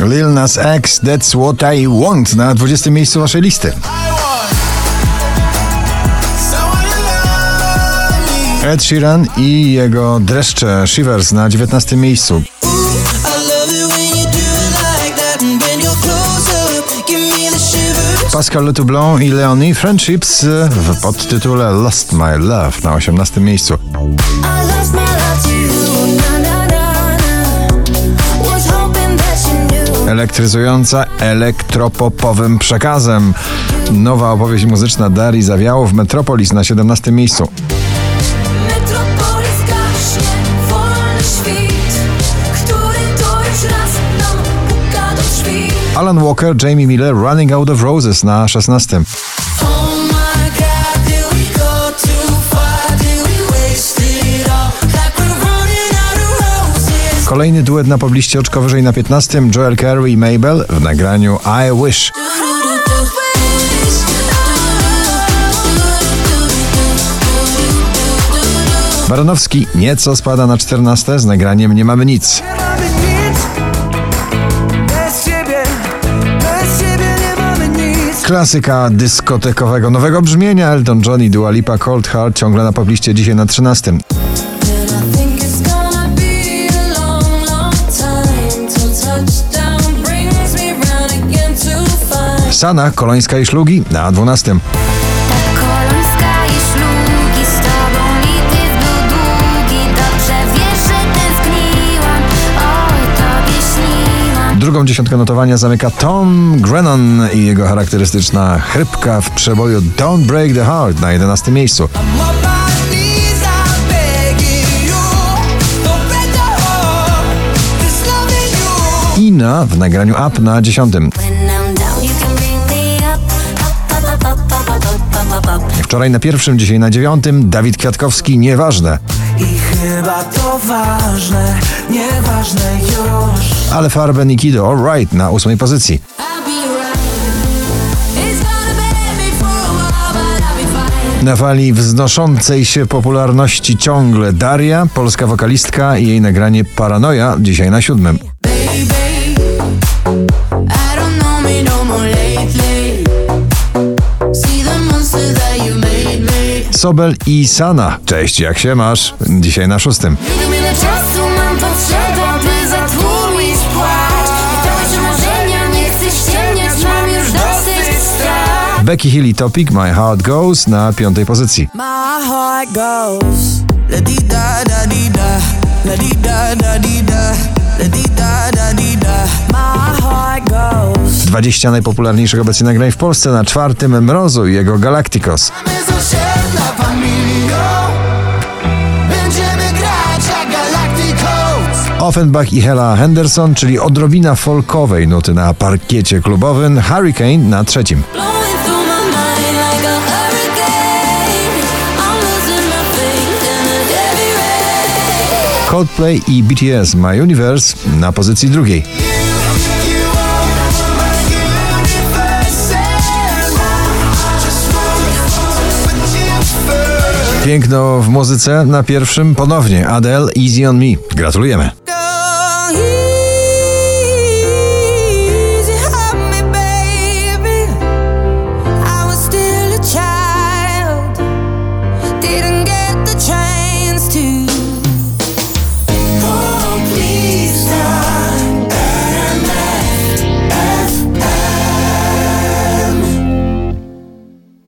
Lil Nas X, That's What I Want na 20 miejscu waszej listy. Ed Sheeran i jego dreszcze Shivers na 19 miejscu. Pascal Le Toublon i Leonie Friendships w podtytule Lost My Love na 18 miejscu. Elektryzująca elektropopowym przekazem. Nowa opowieść muzyczna Dari Zawiało w Metropolis na 17 miejscu. Alan Walker, Jamie Miller, Running Out of Roses na 16. Kolejny duet na pobliście oczko wyżej na 15. Joel Curry i Mabel w nagraniu I Wish. Baranowski nieco spada na 14 z nagraniem nie mamy nic Klasyka dyskotekowego nowego brzmienia Elton John i Dua Lipa Cold Heart ciągle na pobliście dzisiaj na 13. Sana, Kolońska i Szlugi na 12. Drugą dziesiątkę notowania zamyka Tom Grennan i jego charakterystyczna chrypka w przeboju Don't Break the Heart na 11 miejscu. Ina w nagraniu Up na 10. Wczoraj na pierwszym, dzisiaj na dziewiątym Dawid Kwiatkowski, nieważne. I chyba to ważne Nieważne już Ale Farben i Kido, alright na ósmej pozycji. Na fali wznoszącej się popularności ciągle Daria, polska wokalistka i jej nagranie Paranoja, dzisiaj na siódmym. Sobel i Sana, cześć, jak się masz? Dzisiaj na szóstym. Becky Hill i Topic, My Heart Goes na piątej pozycji. My heart goes la di da da di da la di da da di da la di da da di da My heart goes 20 najpopularniejszych obecnie nagrań w Polsce na czwartym Mrozu i jego Galacticos. Offenbach i Hela Henderson, czyli odrobina folkowej nuty na parkiecie klubowym, Hurricane na trzecim. Coldplay i BTS My Universe na pozycji drugiej. Piękno w muzyce na pierwszym ponownie Adele Easy on Me. Gratulujemy.